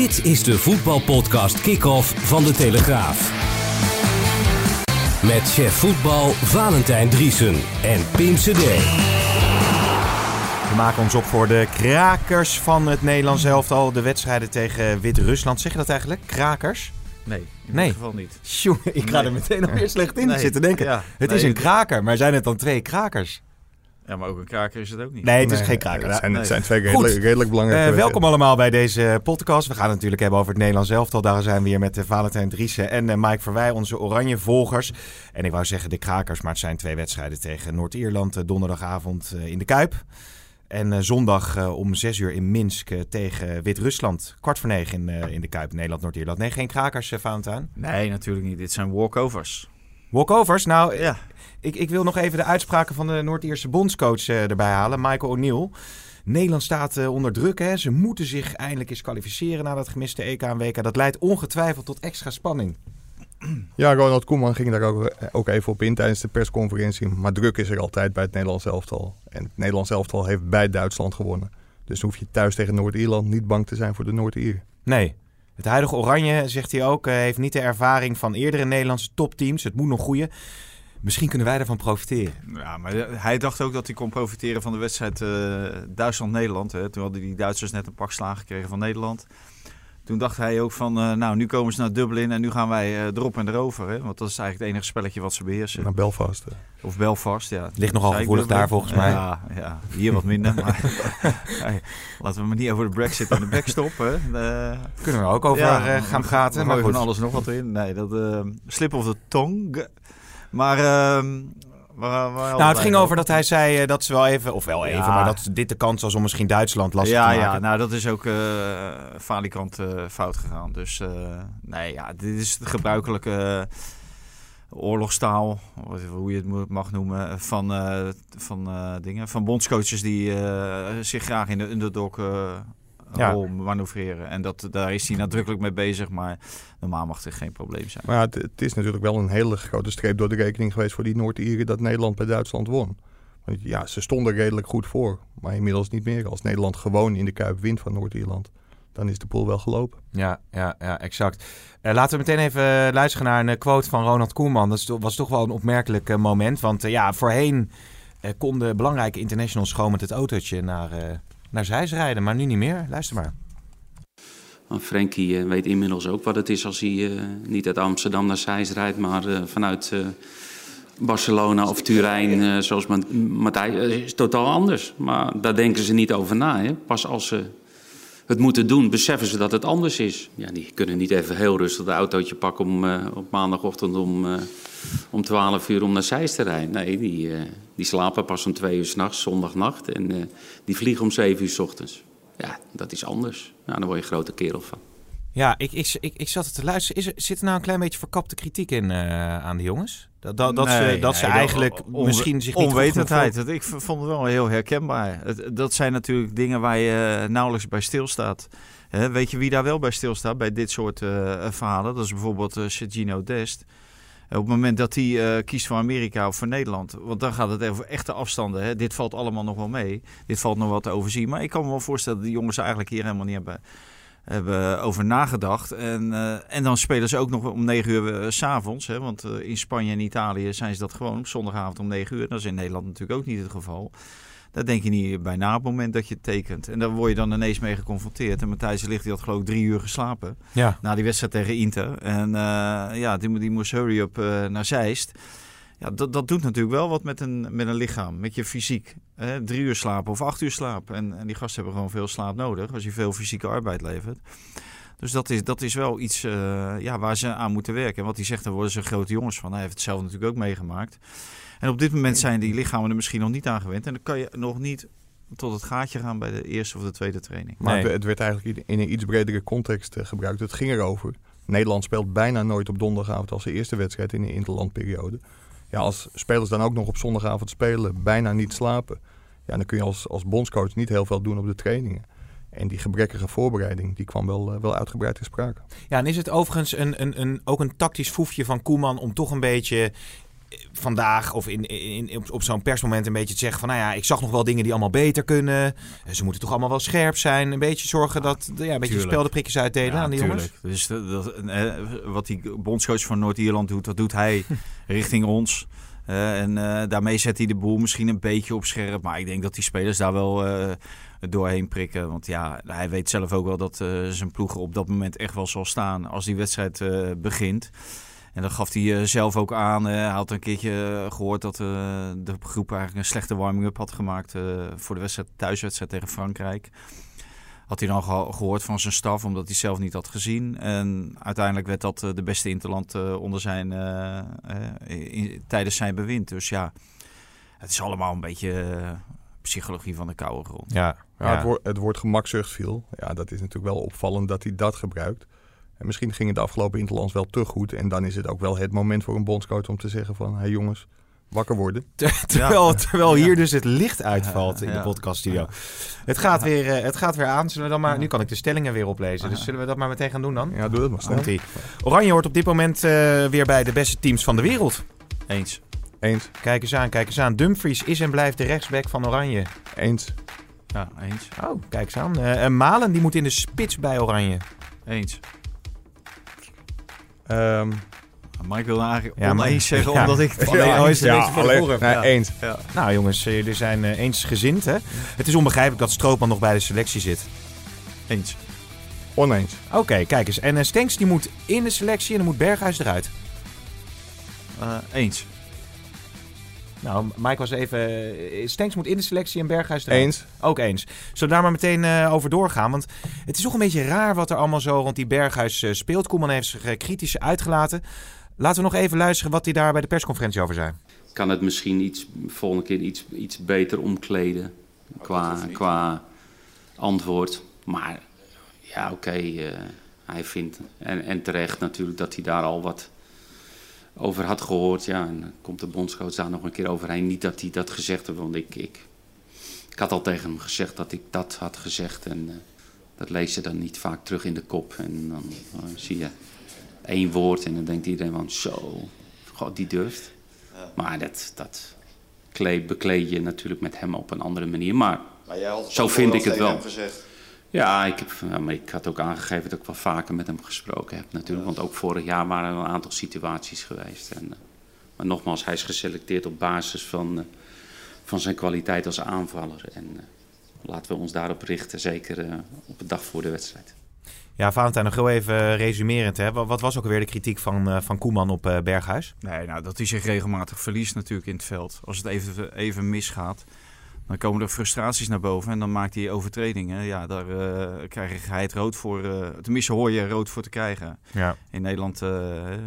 Dit is de voetbalpodcast Kick-Off van De Telegraaf. Met chef voetbal Valentijn Driesen en Pim CD. We maken ons op voor de krakers van het Nederlands elftal. De wedstrijden tegen Wit-Rusland. Zeg je dat eigenlijk? Krakers? Nee, in Nee. dit geval niet. Jongen, ik ga Nee. er meteen nog weer slecht in Nee. zitten denken. Ja. Het Nee, is een kraker, maar zijn het dan twee krakers? Ja, maar ook een kraker is het ook niet. Nee, het is Nee, geen kraker. Het zijn, het zijn twee Goed. redelijk, redelijk belangrijke Eh, welkom allemaal bij deze podcast. We gaan het natuurlijk hebben over het Nederlands elftal. Daar zijn we hier met eh, Valentijn Driessen en eh, Mike Verwij, onze oranje volgers. En ik wou zeggen de krakers, maar het zijn twee wedstrijden tegen Noord-Ierland. eh, donderdagavond eh, in de Kuip. En eh, zondag eh, om zes uur in Minsk eh, tegen Wit-Rusland. Kwart voor negen in, eh, in de Kuip, Nederland-Noord-Ierland. Nee, geen krakers, eh, Valentijn. Nee, natuurlijk niet. Dit zijn walkovers. Walkovers? Nou, eh, Ja. ik, ik wil nog even de uitspraken van de Noord-Ierse bondscoach eh, erbij halen, Michael O'Neill. Nederland staat eh, onder druk. Hè. Ze moeten zich eindelijk eens kwalificeren na dat gemiste EK en WK. Dat leidt ongetwijfeld tot extra spanning. Ja, Ronald Koeman ging daar ook, ook even op in tijdens de persconferentie. Maar druk is er altijd bij het Nederlands elftal. En het Nederlands elftal heeft bij Duitsland gewonnen. Dus dan hoef je thuis tegen Noord-Ierland niet bang te zijn voor de Noord-Ieren. Nee. Het huidige Oranje, zegt hij ook, eh, heeft niet de ervaring van eerdere Nederlandse topteams. Het moet nog groeien. Misschien kunnen wij ervan profiteren. Ja, maar hij dacht ook dat hij kon profiteren van de wedstrijd eh, Duitsland-Nederland. Toen hadden die Duitsers net een pak slagen gekregen van Nederland. Toen dacht hij ook van, eh, nou, nu komen ze naar Dublin en nu gaan wij eh, erop en erover. Hè? Want dat is eigenlijk het enige spelletje wat ze beheersen. Naar Belfast. eh. Of Belfast, ja. Ligt nogal gevoelig daar volgens mij. Ja, ja, hier wat minder. maar hey, laten we maar niet over de brexit en de backstop. Hè. De- Kunnen we ook over Ja, eh, gaan praten. We Maar gooien goed. van alles nog wat in. Nee, dat eh, slip of the tongue. Maar ehm Nou, het ging over dat hij zei eh, dat ze wel even, of wel even, Ja. maar dat dit de kans was om misschien Duitsland lastig ja, te ja, maken. nou dat is ook eh falikant eh, fout gegaan. Dus nee, ja, dit is de gebruikelijke oorlogstaal, hoe je het mag noemen, van, van dingen, van bondscoaches die zich graag in de underdog Ja. rol manoeuvreren. En dat, daar is hij nadrukkelijk mee bezig, maar normaal mag er geen probleem zijn. Maar ja, het, het is natuurlijk wel een hele grote streep door de rekening geweest voor die Noord-Ieren dat Nederland bij Duitsland won. Want ja, ze stonden redelijk goed voor. Maar inmiddels niet meer. Als Nederland gewoon in de Kuip wint van Noord-Ierland, dan is de pool wel gelopen. Ja, ja, ja exact. Eh, laten we meteen even luisteren naar een eh, quote van Ronald Koeman. Dat was toch wel een opmerkelijk eh, moment. Want eh, ja, voorheen eh, konden belangrijke internationals gewoon met het autootje naar, eh naar Zeist rijden. Maar nu niet meer. Luister maar. Want eh, weet inmiddels ook wat het is als hij eh, niet uit Amsterdam naar Zeist rijdt, maar eh, vanuit Barcelona of Turijn, zoals Ma- Matthijs. Is totaal anders. Maar daar denken ze niet over na. Hè? Pas als ze het moeten doen, beseffen ze dat het anders is. Ja, die kunnen niet even heel rustig de autootje pakken om, eh, op maandagochtend om, eh, om 12 uur om naar Zeist te rijden. Nee, die, eh, die slapen pas om twee uur s'nachts, zondagnacht. En die vliegen om 7 uur s ochtends. Ja, dat is anders. Nou, daar word je een grote kerel van. Ja, ik, ik, ik, ik zat te luisteren. Is er, zit er nou een klein beetje verkapte kritiek in aan de jongens? Dat, dat, dat ze, Nee, dat ze nee, eigenlijk onwe- misschien zich niet Onwetendheid. Het- Ik vond het wel heel herkenbaar. Dat zijn natuurlijk dingen waar je eh, nauwelijks bij stilstaat. Hè, weet je wie daar wel bij stilstaat bij dit soort eh, verhalen? Dat is bijvoorbeeld eh Sergino Dest. Eh, Op het moment dat hij eh, kiest voor Amerika of voor Nederland. Want dan gaat het over echte afstanden. Hè. Dit valt allemaal nog wel mee. Dit valt nog wat te overzien. Maar ik kan me wel voorstellen dat die jongens eigenlijk hier helemaal niet hebben, hebben over nagedacht. En, eh, en dan spelen ze ook nog om 9 uur eh, s s'avonds. Want eh, in Spanje en Italië zijn ze dat gewoon op zondagavond om 9 uur. Dat is in Nederland natuurlijk ook niet het geval. Daar denk je niet bij na op het moment dat je het tekent. En daar word je dan ineens mee geconfronteerd. En Matthijs Ligt die had geloof ik drie uur geslapen. Ja. Na die wedstrijd tegen Inter. En eh, ja, die, die moest hurry-up eh, naar Zeist. Ja, dat, dat doet natuurlijk wel wat met een, met een lichaam, met je fysiek. Hè? Drie uur slapen of acht uur slapen. En, en die gasten hebben gewoon veel slaap nodig als je veel fysieke arbeid levert. Dus dat is, dat is wel iets eh, ja, waar ze aan moeten werken. En wat hij zegt, daar worden ze grote jongens van. Hij heeft het zelf natuurlijk ook meegemaakt. En op dit moment zijn die lichamen er misschien nog niet aan gewend. En dan kan je nog niet tot het gaatje gaan bij de eerste of de tweede training. Maar Nee. het, werd eigenlijk in- in een iets bredere context eh, gebruikt. Het ging erover. Nederland speelt bijna nooit op donderdagavond als de eerste wedstrijd in de interlandperiode. Ja, als spelers dan ook nog op zondagavond spelen, bijna niet slapen. Ja, dan kun je als, als bondscoach niet heel veel doen op de trainingen. En die gebrekkige voorbereiding, die kwam wel, eh, wel uitgebreid ter sprake. Ja, en is het overigens een, een, een, ook een tactisch foefje van Koeman om toch een beetje vandaag of in, in, op, op zo'n persmoment een beetje te zeggen van nou ja, ik zag nog wel dingen die allemaal beter kunnen. Eh, Ze moeten toch allemaal wel scherp zijn. Een beetje zorgen dat ja, een beetje tuurlijk. speldenprikjes uitdelen aan die jongens. Dus dat, eh, wat die bondscoach van Noord-Ierland doet, dat doet hij richting ons. Eh, en daarmee zet hij de boel misschien een beetje op scherp. Maar ik denk dat die spelers daar wel doorheen prikken. Want ja, hij weet zelf ook wel dat zijn ploeg op dat moment echt wel zal staan als die wedstrijd begint. En dat gaf hij eh, zelf ook aan. Eh, hij had een keertje eh, gehoord dat eh, de groep eigenlijk een slechte warming-up had gemaakt eh, voor de wedstrijd, thuiswedstrijd tegen Frankrijk. Had hij dan geho- gehoord van zijn staf, omdat hij zelf niet had gezien. En uiteindelijk werd dat de beste interland eh, onder zijn, in- tijdens zijn bewind. Dus ja, het is allemaal een beetje psychologie van de koude grond. Ja, Ja, ja. Het, woord, het woord gemakzucht viel. Ja, dat is natuurlijk wel opvallend dat hij dat gebruikt. En misschien ging het de afgelopen Interlands wel te goed. En dan is het ook wel het moment voor een bondscoach om te zeggen van... hé hey jongens, wakker worden. Ter- terwijl Ja. terwijl hier dus het licht uitvalt in de Ja. podcaststudio. Het, gaat weer, eh, het gaat weer aan. Zullen we dan maar, nu kan ik de stellingen weer oplezen. Dus zullen we dat maar meteen gaan doen dan? Ja, doe dat maar snel. Oranje hoort op dit moment eh, weer bij de beste teams van de wereld. Eens. Eens, Kijk eens aan, kijk eens aan. Dumfries is en blijft de rechtsback van Oranje. eens, Ja, eens. Oh, kijk eens aan. Eh, en Malen die moet in de spits bij Oranje. Eens. Maar ik wil eigenlijk Ja, oneens zeggen, Ja. omdat ik... Het een beetje voor de alleen- nee, Ja. eens, Nou jongens, eh, jullie zijn eh, eensgezind hè. Het is onbegrijpelijk dat Stroopman nog bij de selectie zit. Eens. oneens. Oké, kijk eens. En uh, Stenks die moet in de selectie en dan moet Berghuis eruit. Eh, eens. Nou, Mike was even... eh, Stenks moet in de selectie en Berghuis eruit. Eens. Ook eens. Zullen we daar maar meteen eh, over doorgaan? Want het is toch een beetje raar wat er allemaal zo rond die Berghuis eh, speelt. Koeman heeft zich kritisch uitgelaten. Laten we nog even luisteren wat hij daar bij de persconferentie over zei. kan het misschien iets, volgende keer iets, iets beter omkleden qua, qua antwoord. Maar ja, oké, eh, hij vindt, en, en terecht natuurlijk, dat hij daar al wat over had gehoord. Ja, en dan komt de bondscoach daar nog een keer overheen. Niet dat hij dat gezegd heeft, want ik, ik, ik had al tegen hem gezegd dat ik dat had gezegd. En eh, dat lees je dan niet vaak terug in de kop. En dan eh, zie je één woord en dan denkt iedereen van zo, god, die durft. Maar dat, dat kleed, bekleed je natuurlijk met hem op een andere manier. Maar Maar jij had Zo vind ik het wel. gezegd. Ja, ik, heb, ja, maar ik had ook aangegeven dat ik wel vaker met hem gesproken heb natuurlijk. Want ook vorig jaar waren er een aantal situaties geweest. En, eh, maar nogmaals, hij is geselecteerd op basis van, eh, van zijn kwaliteit als aanvaller. En eh, laten we ons daarop richten, zeker op de dag voor de wedstrijd. Ja, Valentijn, nog heel even resumerend. Hè? Wat, was ook alweer de kritiek van, van Koeman op Berghuis? Nee, nou, dat hij zich regelmatig verliest natuurlijk in het veld. Als het even, even misgaat, dan komen er frustraties naar boven en dan maakt hij overtredingen. Ja, daar eh, krijg hij het rood voor. eh tenminste, hoor je er rood voor te krijgen. Ja. In Nederland eh,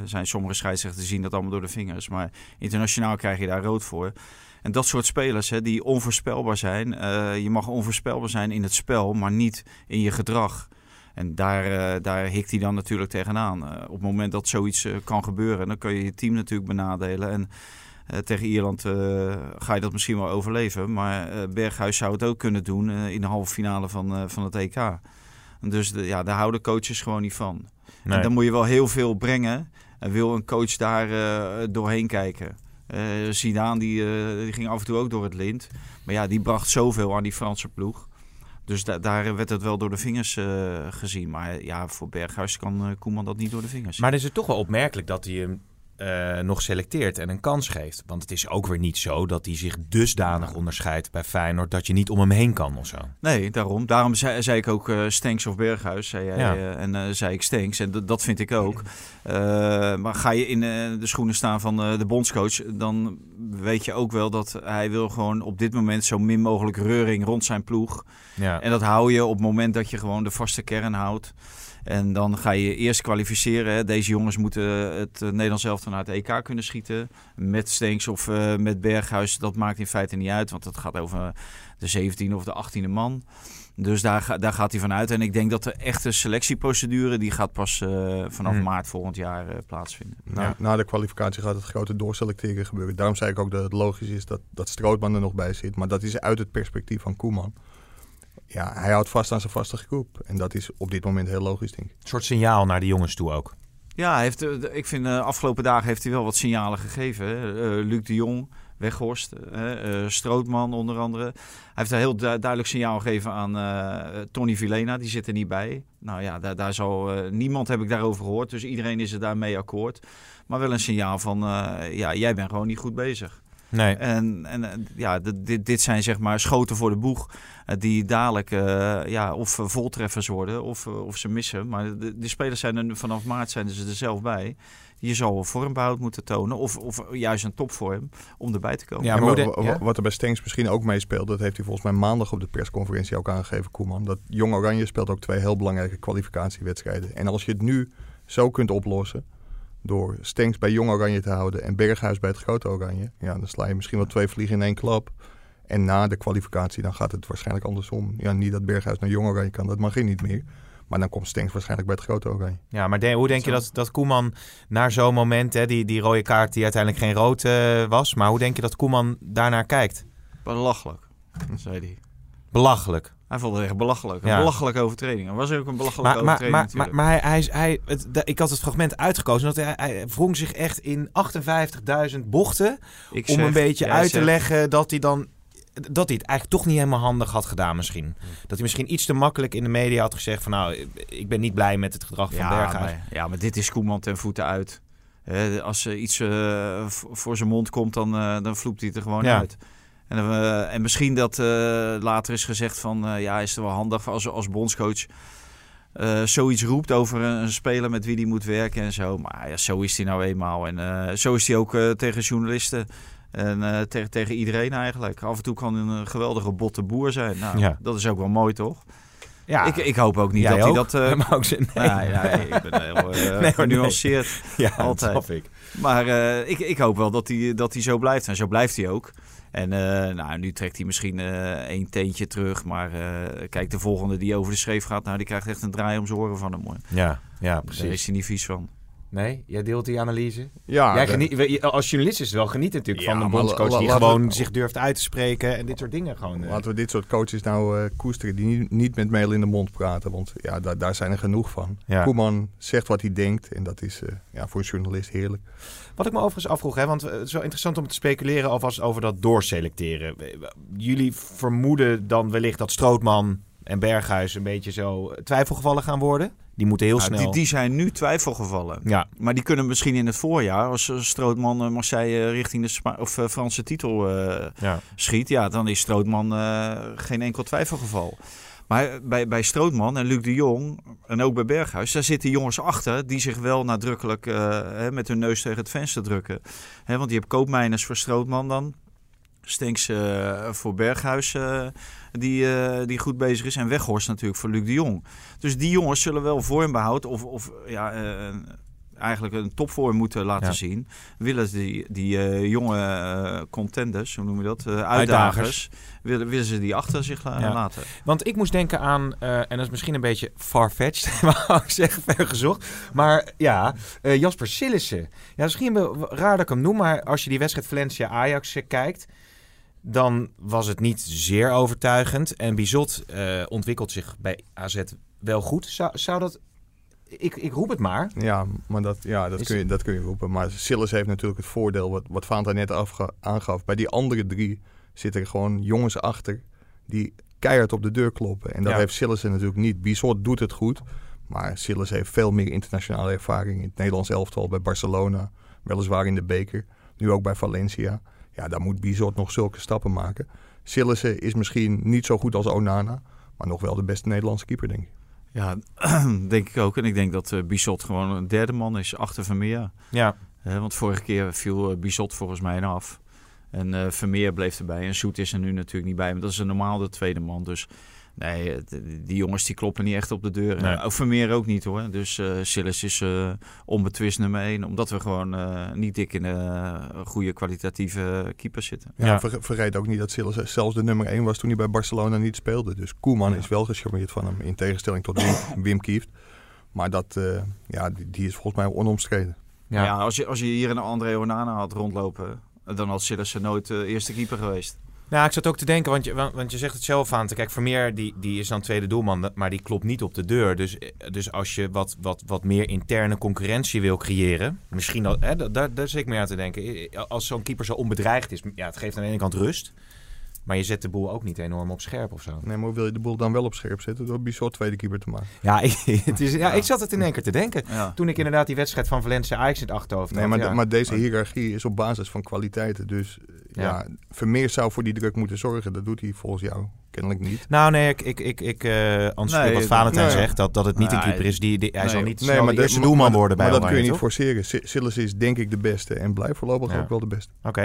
zijn sommige scheidsrechters zien dat allemaal door de vingers. Maar internationaal krijg je daar rood voor. En dat soort spelers hè, die onvoorspelbaar zijn. je mag onvoorspelbaar zijn in het spel, maar niet in je gedrag. En daar, eh, daar hikt hij dan natuurlijk tegenaan. Op het moment dat zoiets kan gebeuren, dan kun je je team natuurlijk benadelen. En tegen Ierland eh, ga je dat misschien wel overleven. Maar eh, Berghuis zou het ook kunnen doen eh, in de halve finale van, eh, van het EK. Dus de, ja, daar houden coaches gewoon niet van. Nee. En dan moet je wel heel veel brengen. En wil een coach daar eh, doorheen kijken. Eh Zidane die, eh, die ging af en toe ook door het lint. Maar ja, die bracht zoveel aan die Franse ploeg. Dus da- daar werd het wel door de vingers eh, gezien. Maar ja, voor Berghuis kan eh, Koeman dat niet door de vingers. Maar is het toch wel opmerkelijk dat hij hem eh, nog selecteert en een kans geeft. Want het is ook weer niet zo dat hij zich dusdanig onderscheidt bij Feyenoord dat je niet om hem heen kan of zo. Nee, daarom. Daarom zei, zei ik ook eh Stenks of Berghuis. Zei jij, Ja. eh, en zei ik Stenks. En dat- vind ik ook. Maar ga je in de schoenen staan van de bondscoach... dan weet je ook wel dat hij wil gewoon op dit moment... zo min mogelijk reuring rond zijn ploeg. Ja. En dat hou je op het moment dat je gewoon de vaste kern houdt. En dan ga je eerst kwalificeren. Deze jongens moeten het uh, Nederlands elftal naar het EK kunnen schieten. Met Stenks of uh, met Berghuis, dat maakt in feite niet uit. Want het gaat over de 17e of de 18e man. Dus daar, daar gaat hij vanuit. En ik denk dat de echte selectieprocedure... die gaat pas uh, vanaf Hmm. maart volgend jaar uh, plaatsvinden. Na, Ja. na de kwalificatie gaat het grote doorselecteren gebeuren. Daarom zei ik ook dat het logisch is dat, dat Strootman er nog bij zit. Maar dat is uit het perspectief van Koeman. Ja, hij houdt vast aan zijn vaste groep. En dat is op dit moment heel logisch, denk ik. Een soort signaal naar de jongens toe ook. Ja, hij heeft, eh, ik vind de afgelopen dagen heeft hij wel wat signalen gegeven. hè. Eh, Luc de Jong, Weghorst, eh, eh, Strootman onder andere. Hij heeft een heel du- duidelijk signaal gegeven aan eh, Tony Vilena. Die zit er niet bij. Nou ja, daar, daar zal, eh, niemand heb ik daarover gehoord. Dus iedereen is er daarmee akkoord. Maar wel een signaal van, eh, ja, jij bent gewoon niet goed bezig. Nee. En, en eh, ja, dit- dit, dit zijn zeg maar schoten voor de boeg. eh, die dadelijk eh, ja, of voltreffers worden of, of ze missen. Maar de, de spelers zijn er nu- vanaf maart zijn ze er zelf bij. Je zal vormbehoud moeten tonen. Of, of juist een topvorm om erbij te komen. Ja, maar? Wat er bij Stenks misschien ook meespeelt, dat heeft hij volgens mij maandag op de persconferentie ook aangegeven, Koeman. Dat Jong Oranje speelt ook twee heel belangrijke kwalificatiewedstrijden. En als je het nu zo kunt oplossen, door Stenks bij Jong Oranje te houden en Berghuis bij het Grote Oranje, ja, dan sla je misschien wel twee vliegen in één klap. En na de kwalificatie, dan gaat het waarschijnlijk andersom. Ja, niet dat Berghuis naar Jong Oranje kan, dat mag hij niet meer. Maar dan komt Stenks waarschijnlijk bij het Grote Oranje. Ja, maar de- hoe denk je dat, dat Koeman naar zo'n moment, hè, die, die rode kaart die uiteindelijk geen rood eh, was, maar hoe denk je dat Koeman daarnaar kijkt? Belachelijk, zei hij. Belachelijk. Hij vond het echt belachelijk. Een Ja. belachelijke overtreding. Er was ook een belachelijke Maar, maar, overtreding maar, maar, maar hij, hij, het, de- ik had het fragment uitgekozen. Dat hij, hij wrong zich echt in 58.000 bochten. Ik om zeg- een beetje uit te leggen dat hij dan. Dat hij het eigenlijk toch niet helemaal handig had gedaan, misschien. Dat hij misschien iets te makkelijk in de media had gezegd: van nou, ik ben niet blij met het gedrag van ja, Berghuis. Maar, ja, maar dit is Koeman ten voeten uit. Als er iets eh, voor zijn mond komt, dan, eh, dan vloept hij het er gewoon uit. En, eh, en misschien dat eh, later is gezegd van... eh, ja, is het wel handig als, als bondscoach... zoiets roept over een, een speler met wie hij moet werken en zo. Maar ja, zo is hij nou eenmaal. En zo is hij ook tegen journalisten en tegen, tegen iedereen eigenlijk. Af en toe kan hij een geweldige botte boer zijn. Nou, Ja. dat is ook wel mooi, toch? Ja, Ik, ik hoop ook niet Jij dat hij dat... eh, maar ook. Nee, Nee, nee, ik ben heel Nee, maar genuanceerd. ja, altijd. ik. Maar ik, ik hoop wel dat hij, dat hij zo blijft. En zo blijft hij ook. En eh, nou, nu trekt hij misschien eh één teentje terug. Maar eh, kijk, de volgende die over de schreef gaat... Nou, die krijgt echt een draai om zijn oren van hem. Hoor. Ja, ja, Daar precies. is hij niet vies van. Nee, jij deelt die analyse. Ja, Jij geniet, als journalist is het wel genieten natuurlijk Ja, van een bondscoach die we- gewoon zich durft uit te spreken en dit soort dingen gewoon. eh, Laten we dit soort coaches nou eh, koesteren die niet, niet met meel in de mond praten. Want ja, daar, daar zijn er genoeg van. Ja. Koeman zegt wat hij denkt. En dat is eh, ja, voor een journalist heerlijk. Wat ik me overigens afvroeg, hè, want het is wel interessant om te speculeren alvast over dat doorselecteren. Jullie vermoeden dan wellicht dat Strootman en Berghuis een beetje zo twijfelgevallen gaan worden? Die moeten heel Nou, snel. die, die zijn nu twijfelgevallen. Ja, Maar die kunnen misschien in het voorjaar... als eh, Strootman eh, Marseille richting de Spa- of, eh, Franse titel eh, ja. schiet, ja, dan is Strootman eh, geen enkel twijfelgeval. Maar bij, bij Strootman en Luc de Jong en ook bij Berghuis, daar zitten jongens achter die zich wel nadrukkelijk eh, met hun neus tegen het venster drukken. Want je hebt koopmijners voor Strootman dan. Stenks eh, voor Berghuis, eh, die, eh, die goed bezig is. En Weghorst natuurlijk voor Luc de Jong. Dus die jongens zullen wel vormbehoud of, of ja, eigenlijk een topvorm moeten laten Ja. zien. Willen ze die, die jonge eh, contenders, hoe noem je dat, Uitdagers. uitdagers, willen, willen ze die achter zich la- Ja. laten. Want ik moest denken aan, en dat is misschien een beetje far-fetched, wou ik zeggen, ver gezocht. Maar ja, Jasper Sillissen. Ja, misschien raar dat ik hem noem, maar als je die wedstrijd Valencia-Ajax kijkt, dan was het niet zeer overtuigend. En Bizot eh, ontwikkelt zich bij AZ wel goed. Zou, zou dat... Ik, ik roep het maar. Ja, maar dat, ja, dat, Is kun je, dat kun je roepen. Maar Sillis heeft natuurlijk het voordeel, wat, wat Fanta net aangaf. Bij die andere drie zitten er gewoon jongens achter die keihard op de deur kloppen. En dat Ja. heeft Sillis natuurlijk niet. Bizot doet het goed. Maar Sillis heeft veel meer internationale ervaring in het Nederlands elftal. Bij Barcelona, weliswaar in de beker. Nu ook bij Valencia. Ja, daar moet Bizot nog zulke stappen maken. Sillissen is misschien niet zo goed als Onana. Maar nog wel de beste Nederlandse keeper, denk ik. Ja, denk ik ook. En ik denk dat eh Bizot gewoon een derde man is achter Vermeer. Ja, Eh, want vorige keer viel eh, Bizot volgens mij af. En eh, Vermeer bleef erbij. En Zoet is er nu natuurlijk niet bij. Maar dat is een normaal de tweede man. Dus Nee, het- die jongens die kloppen niet echt op de deur. Nee. Ook Vermeer ook niet hoor. Dus eh Sillis is eh, onbetwist nummer één. Omdat we gewoon eh, niet dik in een goede kwalitatieve keeper zitten. Ja, Ja. ver- vergeet ook niet dat Sillis zelfs de nummer 1 was toen hij bij Barcelona niet speelde. Dus Koeman Ja. is wel gecharmeerd van hem, in tegenstelling tot Wim, Wim Kieft. Maar dat, eh, ja, die, die is volgens mij onomstreden. Ja. als, je, als je hier een André Onana had rondlopen, dan had Sillis nooit eh, eerste keeper geweest. Nou, ik zat ook te denken, want je, want, want je zegt het zelf aan. Kijk, Vermeer die, die is dan tweede doelman, maar die klopt niet op de deur. Dus, eh, dus als je wat, wat, wat meer interne concurrentie wil creëren, misschien dat, hè, da- daar, daar zit ik meer aan te denken. Als zo'n keeper zo onbedreigd is, ja, het geeft aan de ene kant rust, maar je zet de boel ook niet enorm op scherp of zo. Nee, maar wil je de boel dan wel op scherp zetten door Bissot tweede keeper te maken? Ja, het is, ja, ik zat het in één keer te denken. Ja. Toen ik inderdaad die wedstrijd van Valencia Ajax in het achterhoofd Nee, had, maar, ja. de- maar deze hiërarchie is op basis van kwaliteiten. Dus eh, Ja. ja. Vermeer zou voor die druk moeten zorgen. Dat doet hij volgens jou kennelijk niet. Nou, nee, ik, ik, ik, ik eh antwoord Nee, wat Valentijn nee. zegt, dat, dat het niet een keeper is. Die, die, hij nee. zal niet Nee, snel maar de eerste maar- doelman maar- worden bij Maar dat kun je niet toch? forceren. Si- Sillis is denk ik de beste en blijft voorlopig Ja. ook wel de beste. Oké.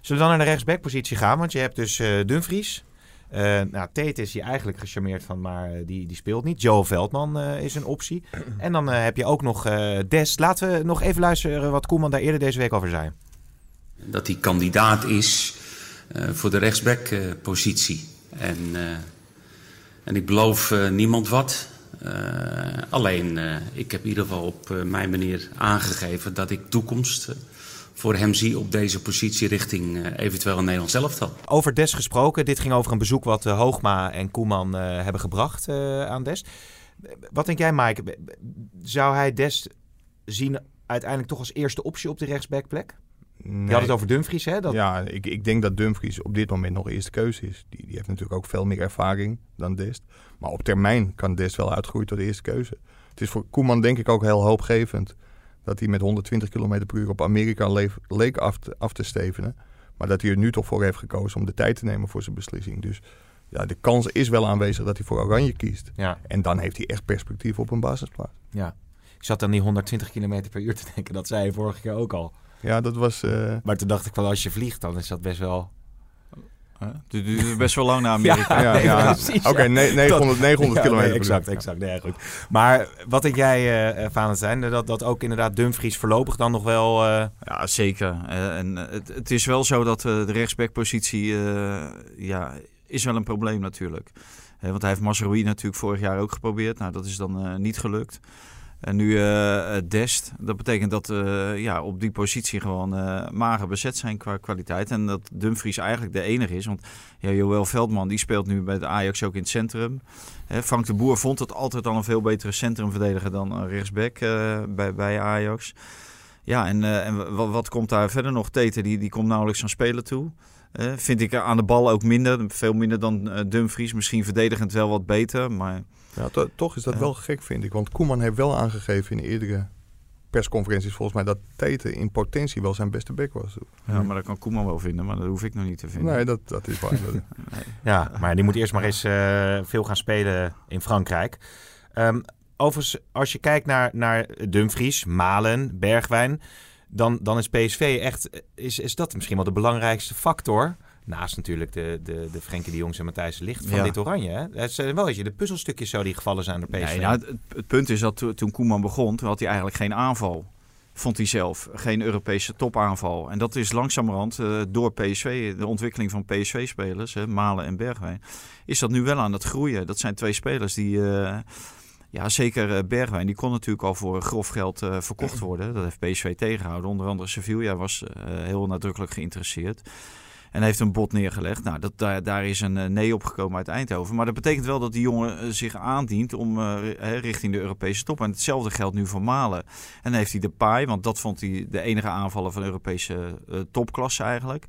Zullen we dan naar de rechtsbackpositie gaan? Want je hebt dus eh Dumfries. Eh nou, Tate is hier eigenlijk gecharmeerd van, maar die, die speelt niet. Joe Veldman eh, is een optie. En dan heb je ook nog eh Des. Laten we nog even luisteren wat Koeman daar eerder deze week over zei. Dat hij kandidaat is eh, voor de rechtsback-positie. en, eh, en ik beloof eh, niemand wat. Eh, alleen, eh, ik heb in ieder geval op eh, mijn manier aangegeven dat ik toekomst eh, voor hem zie op deze positie richting eh, eventueel een Nederlands elftal. Over Des gesproken. Dit ging over een bezoek wat eh, Hoogma en Koeman eh, hebben gebracht eh, aan Des. Wat denk jij, Mike? Zou hij Des zien uiteindelijk toch als eerste optie op de rechtsbackplek? Nee. Je had het over Dumfries, hè? Dat... Ja, ik, ik denk dat Dumfries op dit moment nog eerste keuze is. Die, die heeft natuurlijk ook veel meer ervaring dan Dest. Maar op termijn kan Dest wel uitgroeien tot de eerste keuze. Het is voor Koeman denk ik ook heel hoopgevend dat hij met 120 km per uur op Amerika leef- leek af te, af te stevenen. Maar dat hij er nu toch voor heeft gekozen om de tijd te nemen voor zijn beslissing. Dus ja, de kans is wel aanwezig dat hij voor Oranje kiest. Ja, En dan heeft hij echt perspectief op een basisplaats. ja. Ik zat aan die 120 km per uur te denken. Dat zei je vorige keer ook al. Ja, dat was... eh, Maar toen dacht ik van als je vliegt, dan is dat best wel... Huh? Het duurt best wel lang naar Amerika. ja, nee, ja. precies, Oké, ja. ne- 900, 900 Ja, kilometer nee, exact, exact. Nee, ja, goed. Maar wat denk jij, eh, eh, Valentijn? Dat, dat ook inderdaad Dumfries voorlopig dan nog wel... eh, Ja, zeker. En het, het is wel zo dat de rechtsbackpositie eh, ja, is wel een probleem natuurlijk. Want hij heeft Masroui natuurlijk vorig jaar ook geprobeerd. Nou, dat is dan eh, niet gelukt. En nu eh, Dest. Dat betekent dat eh, ja, op die positie gewoon eh mager bezet zijn qua kwaliteit. En dat Dumfries eigenlijk de enige is. Want ja, Joël Veldman die speelt nu bij de Ajax ook in het centrum. Hè, Frank de Boer vond het altijd al een veel betere centrumverdediger dan rechtsback bij, bij Ajax. Ja, en, en wat, komt daar verder nog? Tete, die, die komt nauwelijks aan spelen toe. Vind ik aan de bal ook minder. Veel minder dan Dumfries. Misschien verdedigend wel wat beter. Maar Ja, to- toch is dat wel gek, vind ik. Want Koeman heeft wel aangegeven in eerdere persconferenties, volgens mij, dat Tete in potentie wel zijn beste back was. Ja, maar dat kan Koeman wel vinden, maar dat hoef ik nog niet te vinden. Nee, dat, dat is waar. Ja, maar die moet eerst maar eens eh, veel gaan spelen in Frankrijk. Ehm, overigens, als je kijkt naar, naar Dumfries, Malen, Bergwijn... Dan, dan is PSV echt... Is, is dat misschien wel de belangrijkste factor... Naast natuurlijk de, de, de Frenkie de Jongs en Matthijs Ligt van Ja. dit Oranje. Hè? Het zijn wel weet je, de puzzelstukjes zo die gevallen zijn door PSV. Nee, nou, het, het punt is dat to- toen Koeman begon, toen had hij eigenlijk geen aanval. Vond hij zelf. Geen Europese topaanval. En dat is langzamerhand eh, door PSV, de ontwikkeling van PSV-spelers, Malen en Bergwijn, is dat nu wel aan het groeien. Dat zijn twee spelers die, eh, ja zeker eh, Bergwijn, die kon natuurlijk al voor grof geld eh, verkocht worden. Dat heeft PSV tegengehouden. Onder andere Sevilla was eh, heel nadrukkelijk geïnteresseerd. En heeft een bod neergelegd. Nou, dat, daar, is een eh, nee op gekomen uit Eindhoven. Maar dat betekent wel dat die jongen eh, zich aandient om eh, richting de Europese top. En hetzelfde geldt nu voor Malen. En dan heeft hij de paai, want dat vond hij de enige aanvaller van Europese eh, topklasse eigenlijk.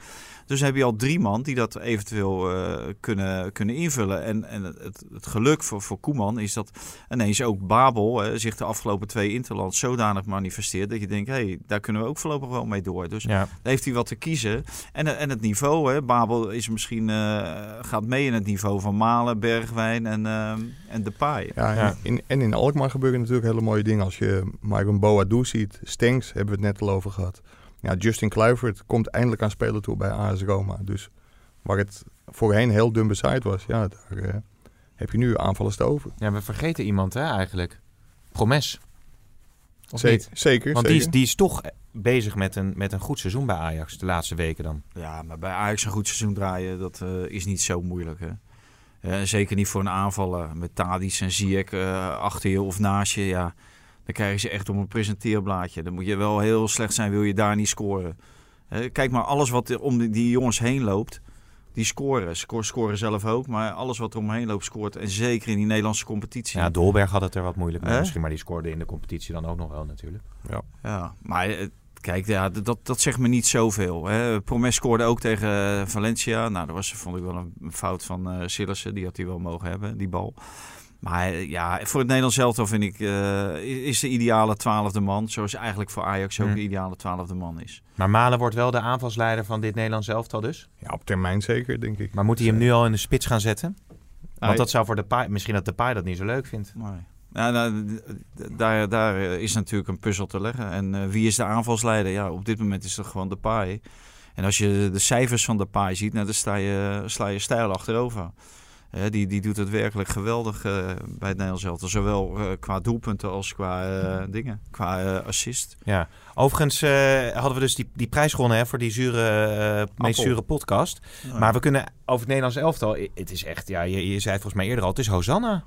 Dus dan heb je al drie man die dat eventueel eh, kunnen, kunnen invullen. En, en het, het geluk voor, voor Koeman is dat ineens ook Babel hè, zich de afgelopen twee interlands zodanig manifesteert. Dat je denkt, hé, hey, daar kunnen we ook voorlopig wel mee door. Dus Ja, daar heeft hij wat te kiezen. En, en het niveau, hè, Babel is misschien, eh, gaat mee in het niveau van Malen, Bergwijn en, eh en Depay. ja, Ja. en In, en in Alkmaar gebeuren natuurlijk hele mooie dingen. Als je Myron Boadu ziet, Stenks hebben we het net al over gehad. Ja, Justin Kluivert komt eindelijk aan spelen toe bij AS Roma. Dus waar het voorheen heel dun bezaaid was, ja, daar eh, heb je nu aanvallers te over. Ja, we vergeten iemand hè, eigenlijk. Promes. Of Ze- niet? Zeker, Want die zeker. is, die is toch bezig met een, met een goed seizoen bij Ajax de laatste weken dan. Ja, maar bij Ajax een goed seizoen draaien, dat eh, is niet zo moeilijk. Hè? Eh, zeker niet voor een aanvaller met Tadic en Ziyech eh, achter je of naast je. Ja, dan krijgen ze echt om een presenteerblaadje. Dan moet je wel heel slecht zijn, wil je daar niet scoren. Kijk maar, alles wat er om die, jongens heen loopt, die scoren. Ze scoren- scoren zelf ook, maar alles wat er omheen loopt scoort. En zeker in die Nederlandse competitie. Ja, Dolberg had het er wat moeilijk mee misschien, maar die scoorde in de competitie dan ook nog wel natuurlijk. Ja, maar eh, kijk, ja, dat, dat zegt me niet zoveel. Hè. Promes scoorde ook tegen eh, Valencia. Nou, dat was, vond ik wel een fout van eh Sillissen. Die had hij wel mogen hebben, die bal. Maar eh, ja, voor het Nederlands elftal vind ik, eh, is de ideale twaalfde man. Zoals eigenlijk voor Ajax ook de ideale twaalfde man is. Maar Malen wordt wel de aanvalsleider van dit Nederlands elftal dus. Ja, op termijn zeker, denk ik. Maar moet hij hem nu al in de spits gaan zetten? Want dat zou voor de paai, misschien dat de paai dat niet zo leuk vindt. Nee. Ja, nou, daar, daar eh, is natuurlijk een puzzel te leggen. En eh, wie is de aanvalsleider? Ja, op dit moment is het gewoon de paai. En als je de cijfers van de paai ziet, nou, dan sta je, sla je stijl achterover. Die, die doet het werkelijk geweldig eh, bij het Nederlands elftal. Zowel eh, qua doelpunten als qua eh, dingen, qua assist. Ja. Overigens hadden we dus die, die prijs gewonnen hè, voor die zure, meest zure podcast. Maar we kunnen over het Nederlands elftal. Het is echt, ja, je, je zei het volgens mij eerder al, het is Hosanna.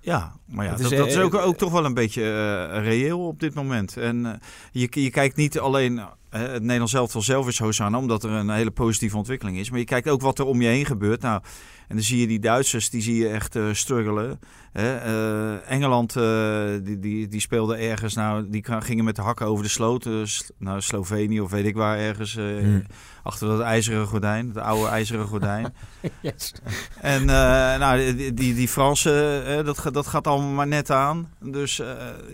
Ja, maar ja, dat, is, dat is ook, ook toch wel een beetje reëel op dit moment. En je, je kijkt niet alleen, het Nederlands elftal zelf is Hosanna, omdat er een hele positieve ontwikkeling is. Maar je kijkt ook wat er om je heen gebeurt. Nou, en dan zie je die Duitsers, die zie je echt eh, struggelen. Hè? Eh, Engeland, eh, die, die, die speelde ergens, nou, die gingen met de hakken over de sloot. eh, S- nou, Slovenië of weet ik waar, ergens Hmm. achter dat ijzeren gordijn, het oude ijzeren gordijn. En nou, die, die, die Fransen, dat, gaat- dat gaat allemaal maar net aan. Dus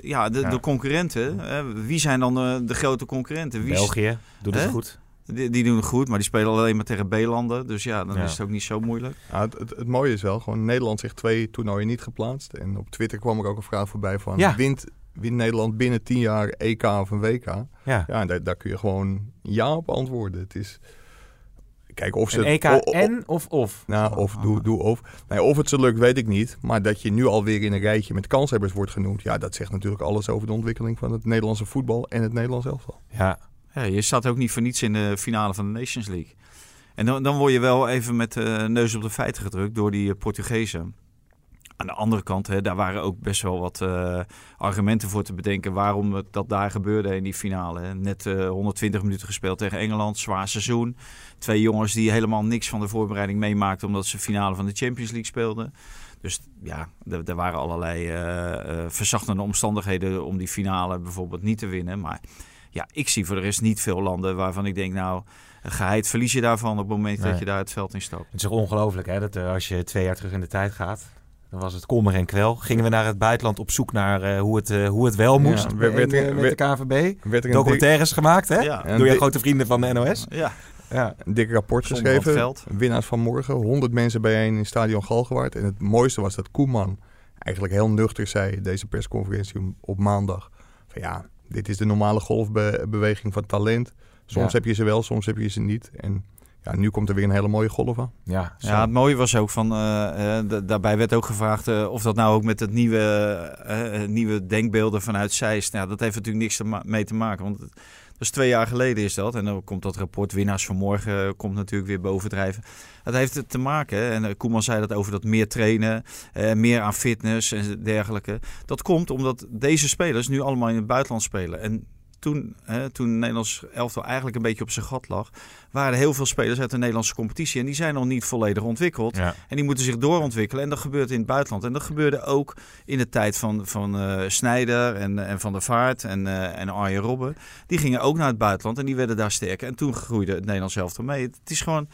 ja, de, Ja. de concurrenten, wie zijn dan de, de grote concurrenten? Wie België doet het goed. Die, die doen het goed, maar die spelen alleen maar tegen B-landen. Dus ja, dan Ja. is het ook niet zo moeilijk. Ja, het, het, het mooie is wel, gewoon Nederland zich twee toernooien niet geplaatst. En op Twitter kwam er ook een vraag voorbij van, Ja. wint, wint Nederland binnen 10 jaar EK of een WK? Ja. Ja, en daar, daar kun je gewoon ja op antwoorden. Het is, kijk of ze... Een EK o- o- en of of. Nou, of doe, doe of. Nee, of het ze lukt, weet ik niet. Maar dat je nu alweer in een rijtje met kanshebbers wordt genoemd... ja, dat zegt natuurlijk alles over de ontwikkeling van het Nederlandse voetbal en het Nederlands elftal. Ja. Je staat ook niet voor niets in de finale van de Nations League. En dan, dan word je wel even met de neus op de feiten gedrukt door die eh, Portugezen. Aan de andere kant, hè, daar waren ook best wel wat eh, argumenten voor te bedenken waarom dat daar gebeurde in die finale. Net eh, 120 minuten gespeeld tegen Engeland, zwaar seizoen. Twee jongens die helemaal niks van de voorbereiding meemaakten omdat ze finale van de Champions League speelden. Dus ja, er, er waren allerlei eh eh, verzachtende omstandigheden om die finale bijvoorbeeld niet te winnen. Maar ja, ik zie voor de rest niet veel landen waarvan ik denk, nou, geheid verlies je daarvan op het moment Nee. dat je daar het veld in stapt. Het is toch ongelooflijk hè, dat eh, als je twee jaar terug in de tijd gaat... Dan was het kommer en kwel. Gingen we naar het buitenland op zoek naar eh, hoe, het, eh, hoe het wel moest Ja, werd- werd met de KVB. Werd er dik, Documentaires gemaakt hè? Ja, Door je dik- grote vrienden van de NOS. ja. Ja. een dik rapport Zonder geschreven. Winnaars van morgen. 100 mensen bijeen in stadion Galgenwaard. En het mooiste was dat Koeman eigenlijk heel nuchter zei... deze persconferentie op maandag. Van ja, dit is de normale golfbeweging van talent. Soms Ja. heb je ze wel, soms heb je ze niet. En ja, nu komt er weer een hele mooie golf aan. Ja, zo. Ja, het mooie was ook van, d- daarbij werd ook gevraagd eh, of dat nou ook met het nieuwe, nieuwe denkbeelden vanuit Zeist, nou, dat heeft natuurlijk niks te mee te maken, want het- dat is twee jaar geleden is dat. En dan komt dat rapport winnaars van morgen, komt natuurlijk weer bovendrijven. Het heeft het te maken, hè, en Koeman zei dat over dat meer trainen, eh, meer aan fitness en dergelijke. Dat komt omdat deze spelers nu allemaal in het buitenland spelen. En toen, hè, toen het Nederlands elftal eigenlijk een beetje op zijn gat lag, waren er heel veel spelers uit de Nederlandse competitie. En die zijn nog niet volledig ontwikkeld. Ja. En die moeten zich doorontwikkelen. En dat gebeurt in het buitenland. En dat gebeurde ook in de tijd van, van eh Snijder en, en Van der Vaart en, eh en Arjen Robben. Die gingen ook naar het buitenland en die werden daar sterker. En toen groeide het Nederlands elftal mee. Het is gewoon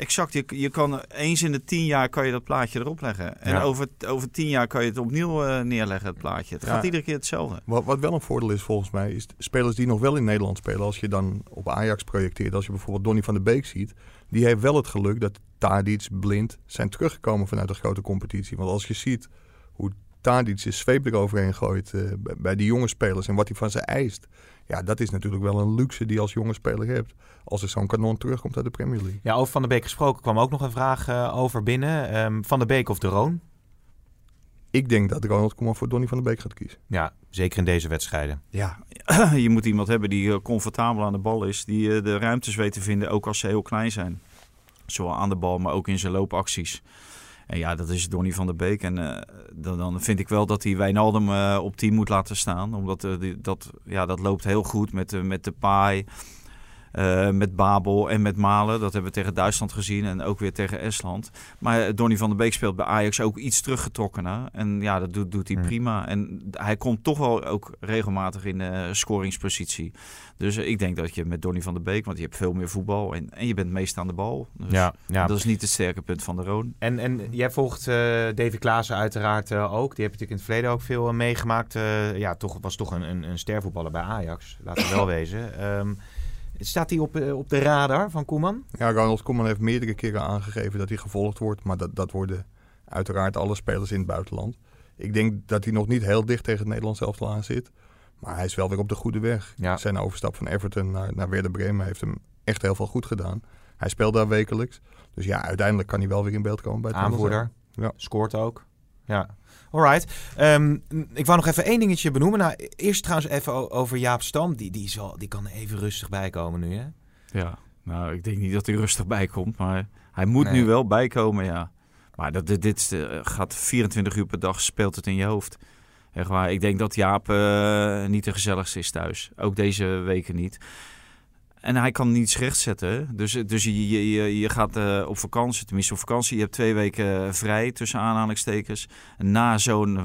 exact. Je, je kan eens in de tien jaar kan je dat plaatje erop leggen. En Ja. over, over tien jaar kan je het opnieuw eh, neerleggen, het plaatje. Het Ja. gaat iedere keer hetzelfde. Wat, wat wel een voordeel is volgens mij, is de spelers die nog wel in Nederland spelen. Als je dan op Ajax projecteert, als je bijvoorbeeld Donny van der Beek ziet. Die heeft wel het geluk dat Tadic, Blind zijn teruggekomen vanuit de grote competitie. Want als je ziet hoe Tadic zijn zweep eroverheen gooit eh, bij, bij die jonge spelers en wat hij van ze eist. Ja, dat is natuurlijk wel een luxe die je als jonge speler hebt. Als er zo'n kanon terugkomt uit de Premier League. Ja, over Van der Beek gesproken kwam ook nog een vraag eh, over binnen. Ehm, van der Beek of de Roon? ik denk dat Ronald Koeman voor Donny van der Beek gaat kiezen. Ja, zeker in deze wedstrijden. Ja, je moet iemand hebben die eh, comfortabel aan de bal is. Die eh, de ruimtes weet te vinden, ook als ze heel klein zijn. Zowel aan de bal, maar ook in zijn loopacties. En ja, dat is Donny van der Beek. En uh, dan, dan, vind ik wel dat hij Wijnaldum uh, op 10 moet laten staan. Omdat die, dat, ja, dat loopt heel goed met, met de paai. Uh, met Babel en met Malen. Dat hebben we tegen Duitsland gezien en ook weer tegen Estland. Maar Donny van der Beek speelt bij Ajax ook iets teruggetrokkener. En ja, dat doet, doet hij hmm. prima. En hij komt toch wel ook regelmatig in uh, scoringspositie. Dus uh, ik denk dat je met Donny van der Beek, want je hebt veel meer voetbal en, en je bent meest aan de bal. Dus ja, ja. dat is niet het sterke punt van de Roon. En, en jij volgt David Klaassen uiteraard ook. Die heb je natuurlijk in het verleden ook veel meegemaakt. ja, toch, was toch een, een, een stervoetballer bij Ajax. Laten we wel wezen. Um, Staat hij op, uh, op de radar van Koeman? Ja, Ronald Koeman heeft meerdere keren aangegeven dat hij gevolgd wordt. Maar dat, dat worden uiteraard alle spelers in het buitenland. Ik denk dat hij nog niet heel dicht tegen het Nederlands elftal aan zit. Maar hij is wel weer op de goede weg. Ja. Zijn overstap van Everton naar, naar Werder Bremen heeft hem echt heel veel goed gedaan. Hij speelt daar wekelijks. Dus ja, uiteindelijk kan hij wel weer in beeld komen bij het Aanvoerder. Ja. Scoort ook. Ja. Alright. Um, ik wou nog even één dingetje benoemen. Nou, eerst trouwens even over Jaap Stam. Die, die, zal, die kan even rustig bijkomen nu, hè? Ja, nou, ik denk niet dat hij rustig bijkomt. Maar hij moet nee. nu wel bijkomen, ja. Maar dat, dit, dit uh, gaat 24 uur per dag, speelt het in je hoofd. Echt waar. Ik denk dat Jaap uh, niet de gezelligste is thuis. Ook deze weken niet. En hij kan niets rechtzetten. Dus, dus je, je, je gaat uh, op vakantie, tenminste op vakantie. Je hebt twee weken vrij, tussen aanhalingstekens. Na zo'n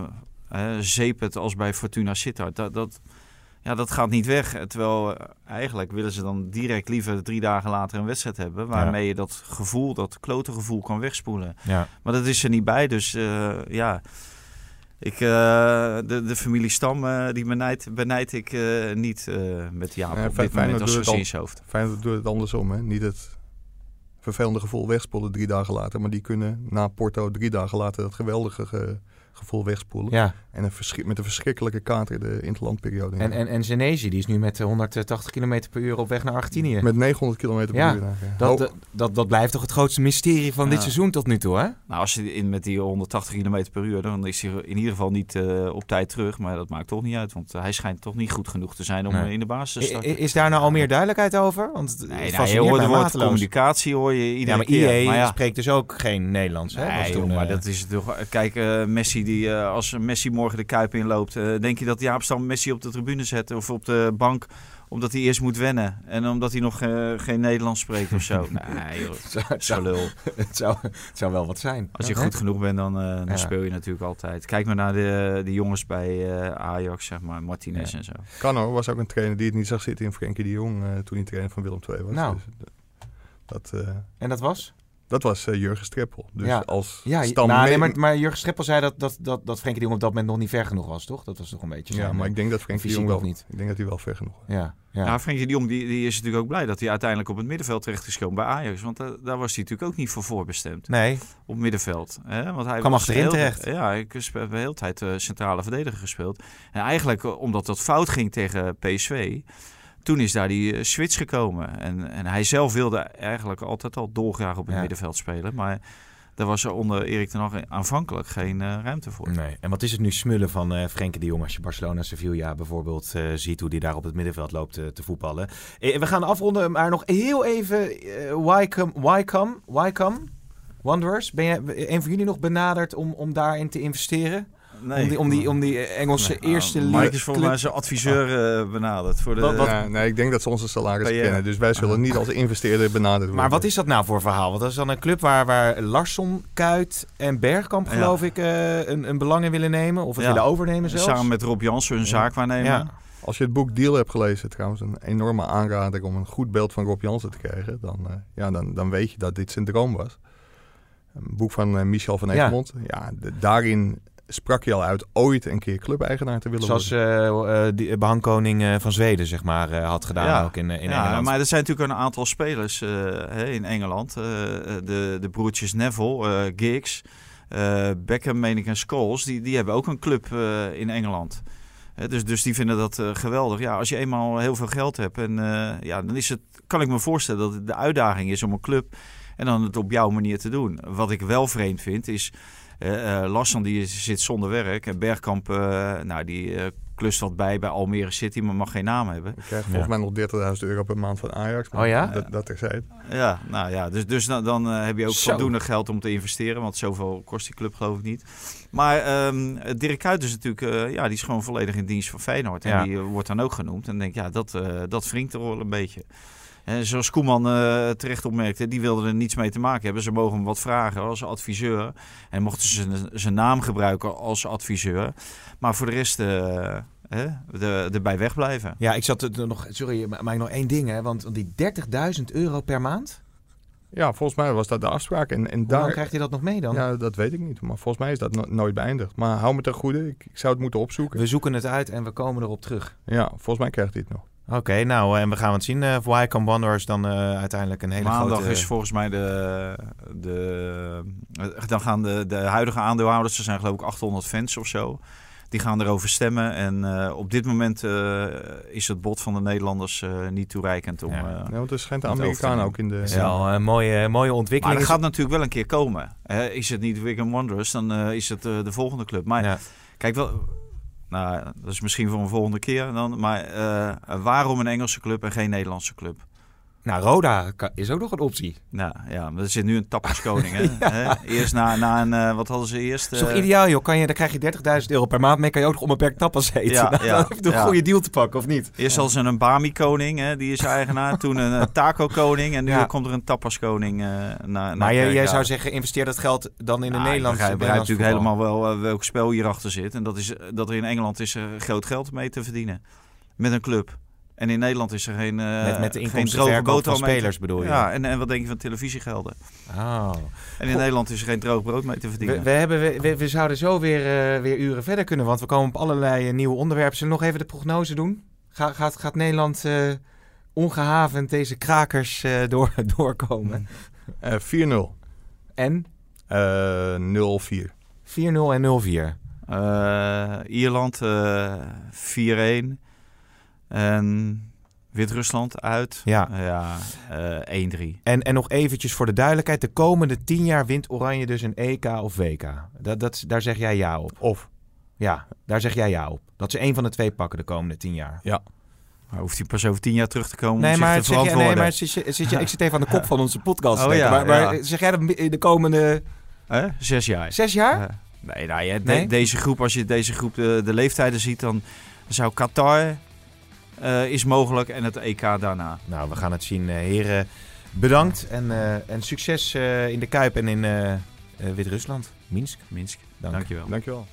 uh, zeepet als bij Fortuna Sittard. Dat, dat, ja, dat gaat niet weg. Terwijl uh, eigenlijk willen ze dan direct liever drie dagen later een wedstrijd hebben. Waarmee ja. je dat gevoel, dat klote gevoel kan wegspoelen. Ja. Maar dat is er niet bij. Dus ja... Ik, uh, de, de familie Stam, uh, die benijd, benijd ik uh, niet met Jaap ja, op dit moment als. Feyenoord doet het andersom, hè? Niet het vervelende gevoel wegspoelen drie dagen later. Maar die kunnen na Porto drie dagen later dat geweldige ge, gevoel wegspoelen. Ja. En een met een verschrikkelijke kater de interlandperiode. En, en, en Zenesi, die is nu met 180 km per uur op weg naar Argentinië. Met 900 km per ja, uur. Dat, dat, dat, dat blijft toch het grootste mysterie van ja. dit seizoen tot nu toe, hè? Nou, als je in met die 180 km per uur, dan is hij in ieder geval niet uh, op tijd terug. Maar dat maakt toch niet uit, want hij schijnt toch niet goed genoeg te zijn om nee. in de basis te starten. Is, is daar nou al meer duidelijkheid over? Want nee, nou, je hoort woord communicatie hoor je iedere ja, maar keer. IE maar ja. spreekt dus ook geen Nederlands, hè? Nee, joh, maar dat is toch... Kijk, uh, Messi, die, uh, als Messi morgen de Kuip inloopt... Uh, denk je dat Jaap Stam Messi op de tribune zet of op de bank... omdat hij eerst moet wennen en omdat hij nog geen Nederlands spreekt of zo? nee, joh, het zou, lul. Het zou, het zou wel wat zijn. Als je ja, goed hè? genoeg bent, dan, dan ja. speel je natuurlijk altijd. Kijk maar naar de, de jongens bij Ajax, zeg maar, Martinez ja. en zo. Kano was ook een trainer die het niet zag zitten in Frenkie de Jong... toen hij trainer van Willem II was. Nou. Dus, dat, en dat was? Dat was uh, Jurgen Streppel. Dus ja. als ja, stam nou, nee, maar, maar Jurgen Streppel zei dat, dat, dat, dat Frenkie de Jong op dat moment nog niet ver genoeg was, toch? Dat was toch een beetje Ja, maar ik denk dat Frenkie de Jong wel niet. Ik denk dat hij wel ver genoeg was. Ja, ja. Nou, Frenkie de Jong die, die is natuurlijk ook blij dat hij uiteindelijk op het middenveld terecht is gekomen bij Ajax. Want uh, daar was hij natuurlijk ook niet voor voorbestemd. Nee. Op middenveld. Hè? Want hij kwam achterin heel, terecht. Ja, ik heb de hele tijd uh, centrale verdediger gespeeld. En eigenlijk omdat dat fout ging tegen PSV toen is daar die uh, switch gekomen. En, en hij zelf wilde eigenlijk altijd al dolgraag op het ja. middenveld spelen. Maar daar was er onder Erik ten Hag aanvankelijk geen uh, ruimte voor. Nee. En wat is het nu smullen van uh, Frenkie de Jong als je Barcelona Sevilla bijvoorbeeld uh, ziet hoe die daar op het middenveld loopt te voetballen. we gaan afronden, maar nog heel even Wycombe, Wycombe, Wycombe Wanderers. Ben je een van jullie nog benaderd om, om daarin te investeren? Nee, om, die, om, die, om die Engelse nee, eerste Mike is volgens mij zijn adviseur uh, benaderd. Voor de, wat, wat, ja, nee, ik denk dat ze onze salaris kennen. Dus wij zullen niet als investeerder benaderd worden. Maar wat is dat nou voor verhaal? Want dat is dan een club waar, waar Larsson, Kuit en Bergkamp, geloof ja. ik, uh, een, een belang in willen nemen. Of het willen overnemen zelfs. Samen met Rob Jansen hun zaak waarnemen. Als je het boek Deal hebt gelezen, trouwens een enorme aanrader om een goed beeld van Rob Jansen te krijgen. Dan, uh, ja, dan, dan weet je dat dit zijn droom was. Een boek van uh, Michel van Egmond. Ja, ja de, daarin sprak je al uit ooit een keer clubeigenaar te willen Zoals, worden. Zoals uh, uh, die behangkoning uh, van Zweden, zeg maar, had gedaan ja. ook in, in ja, Engeland. maar er zijn natuurlijk een aantal spelers in Engeland. de, de broertjes Neville, Giggs, Beckham, meen ik en Scholes, die, die hebben ook een club in Engeland. dus, dus die vinden dat geweldig. Ja, als je eenmaal heel veel geld hebt, en, ja, dan is het, kan ik me voorstellen dat het de uitdaging is om een club en dan het op jouw manier te doen. Wat ik wel vreemd vind is Eh eh, Larsson die zit zonder werk. En Bergkamp, eh, nou, die klust wat bij bij Almere City, maar mag geen naam hebben. Ik krijg volgens mij nog 30.000 euro per maand van Ajax. maar Oh ja? Dat, dat terzijde. Ja, nou ja, dus, dus dan, dan heb je ook Zo. voldoende geld om te investeren. Want zoveel kost die club geloof ik niet. Maar ehm Dirk Kuyt is natuurlijk, eh, ja, die is gewoon volledig in dienst van Feyenoord. En Ja. die wordt dan ook genoemd. En dan denk ja, dat, eh dat wringt er wel een beetje. En zoals Koeman eh, terecht opmerkte, die wilde er niets mee te maken hebben. Ze mogen hem wat vragen als adviseur. En mochten ze zijn- naam gebruiken als adviseur. Maar voor de rest eh, hè, de, erbij wegblijven. Ja, ik zat er nog. Sorry, maar maar nog één ding, hè? Want die 30.000 euro per maand. Ja, volgens mij was dat de afspraak. En, en Hoe daar, krijgt hij dat nog mee dan? Ja, dat weet ik niet. Maar volgens mij is dat no- nooit beëindigd. Maar hou me ten goede. Ik, ik zou het moeten opzoeken. We zoeken het uit en we komen erop terug. Ja, volgens mij krijgt hij het nog. Oké, nou, en we gaan het zien eh of Wycombe Wanderers dan eh, uiteindelijk een hele Maandag grote... is volgens mij de, de. Dan gaan de, de huidige aandeelhouders, er zijn geloof ik 800 fans of zo. Die gaan erover stemmen. En eh, op dit moment eh, is het bod van de Nederlanders eh, niet toereikend om. Ja. eh, Nee, want er schijnt de elftal. ook in de... Wel een mooie, mooie maar ontwikkeling. dat gaat natuurlijk wel een keer komen. Hè? Is het niet Wigan Wanderers, dan eh, is het eh, de volgende club. Maar Ja. kijk wel. Nou, dat is misschien voor een volgende keer dan. Maar eh, waarom een Engelse club en geen Nederlandse club? Nou, Roda is ook nog een optie. Nou ja, maar er zit nu een tapperskoning. Hè? Eerst na, na een, eh, wat hadden ze eerst? Is toch Eh, ideaal, joh. Kan je, dan krijg je 30.000 euro per maand mee. Kan je ook nog onbeperkt tapas eten. Ja, Nou, ja, dan heb je een goede deal te pakken, of niet? Eerst als een Bami-koning, hè, die is eigenaar. Toen een eh, taco-koning. En nu komt er een naar, naar Maar jij, zou zeggen, investeer dat geld dan in de Nou, Nederlandse Ik begrijp, natuurlijk helemaal wel welk spel hierachter zit. En dat is dat er in Engeland is groot geld mee te verdienen. Met een club. En in Nederland is er geen, eh Met, met de van spelers bedoel je? Ja, en, en wat denk je van televisiegelden? Oh. En in Goh. Nederland is er geen droog brood mee te verdienen. We, we, hebben, we, we, we zouden zo weer, eh, weer uren verder kunnen, want we komen op allerlei eh, nieuwe onderwerpen. Zullen we nog even de prognose doen? Ga, gaat, gaat Nederland eh, ongehavend deze krakers eh, door, doorkomen? Eh, 4-0. En 4-0 Eh 0-4. en 0-4. Eh, Ierland eh 4-1. En Wit-Rusland uit. Ja. ja eh 1-3. En, en nog eventjes voor de duidelijkheid. De komende 10 jaar wint Oranje dus een EK of WK. Dat, dat, daar zeg jij ja op. Of. Ja, daar zeg jij ja op. Dat ze één van de twee pakken de komende 10 jaar. Maar hoeft hij pas over 10 jaar terug te komen Nee, om maar, zich te nee, maar zit je, zit je, ik zit even aan de kop van onze podcast. Oh, ja, maar, maar ja. zeg jij dat in de komende? Zes jaar. zes jaar? Ja. Nee, nou, ja, de- deze groep, als je deze groep de, de leeftijden ziet, dan zou Qatar eh, is mogelijk en het EK daarna. Nou, we gaan het zien. eh, heren, bedankt en, eh, en succes eh, in de Kuip en in Wit-Rusland. Minsk. Minsk. Dank. Dankjewel. Dankjewel.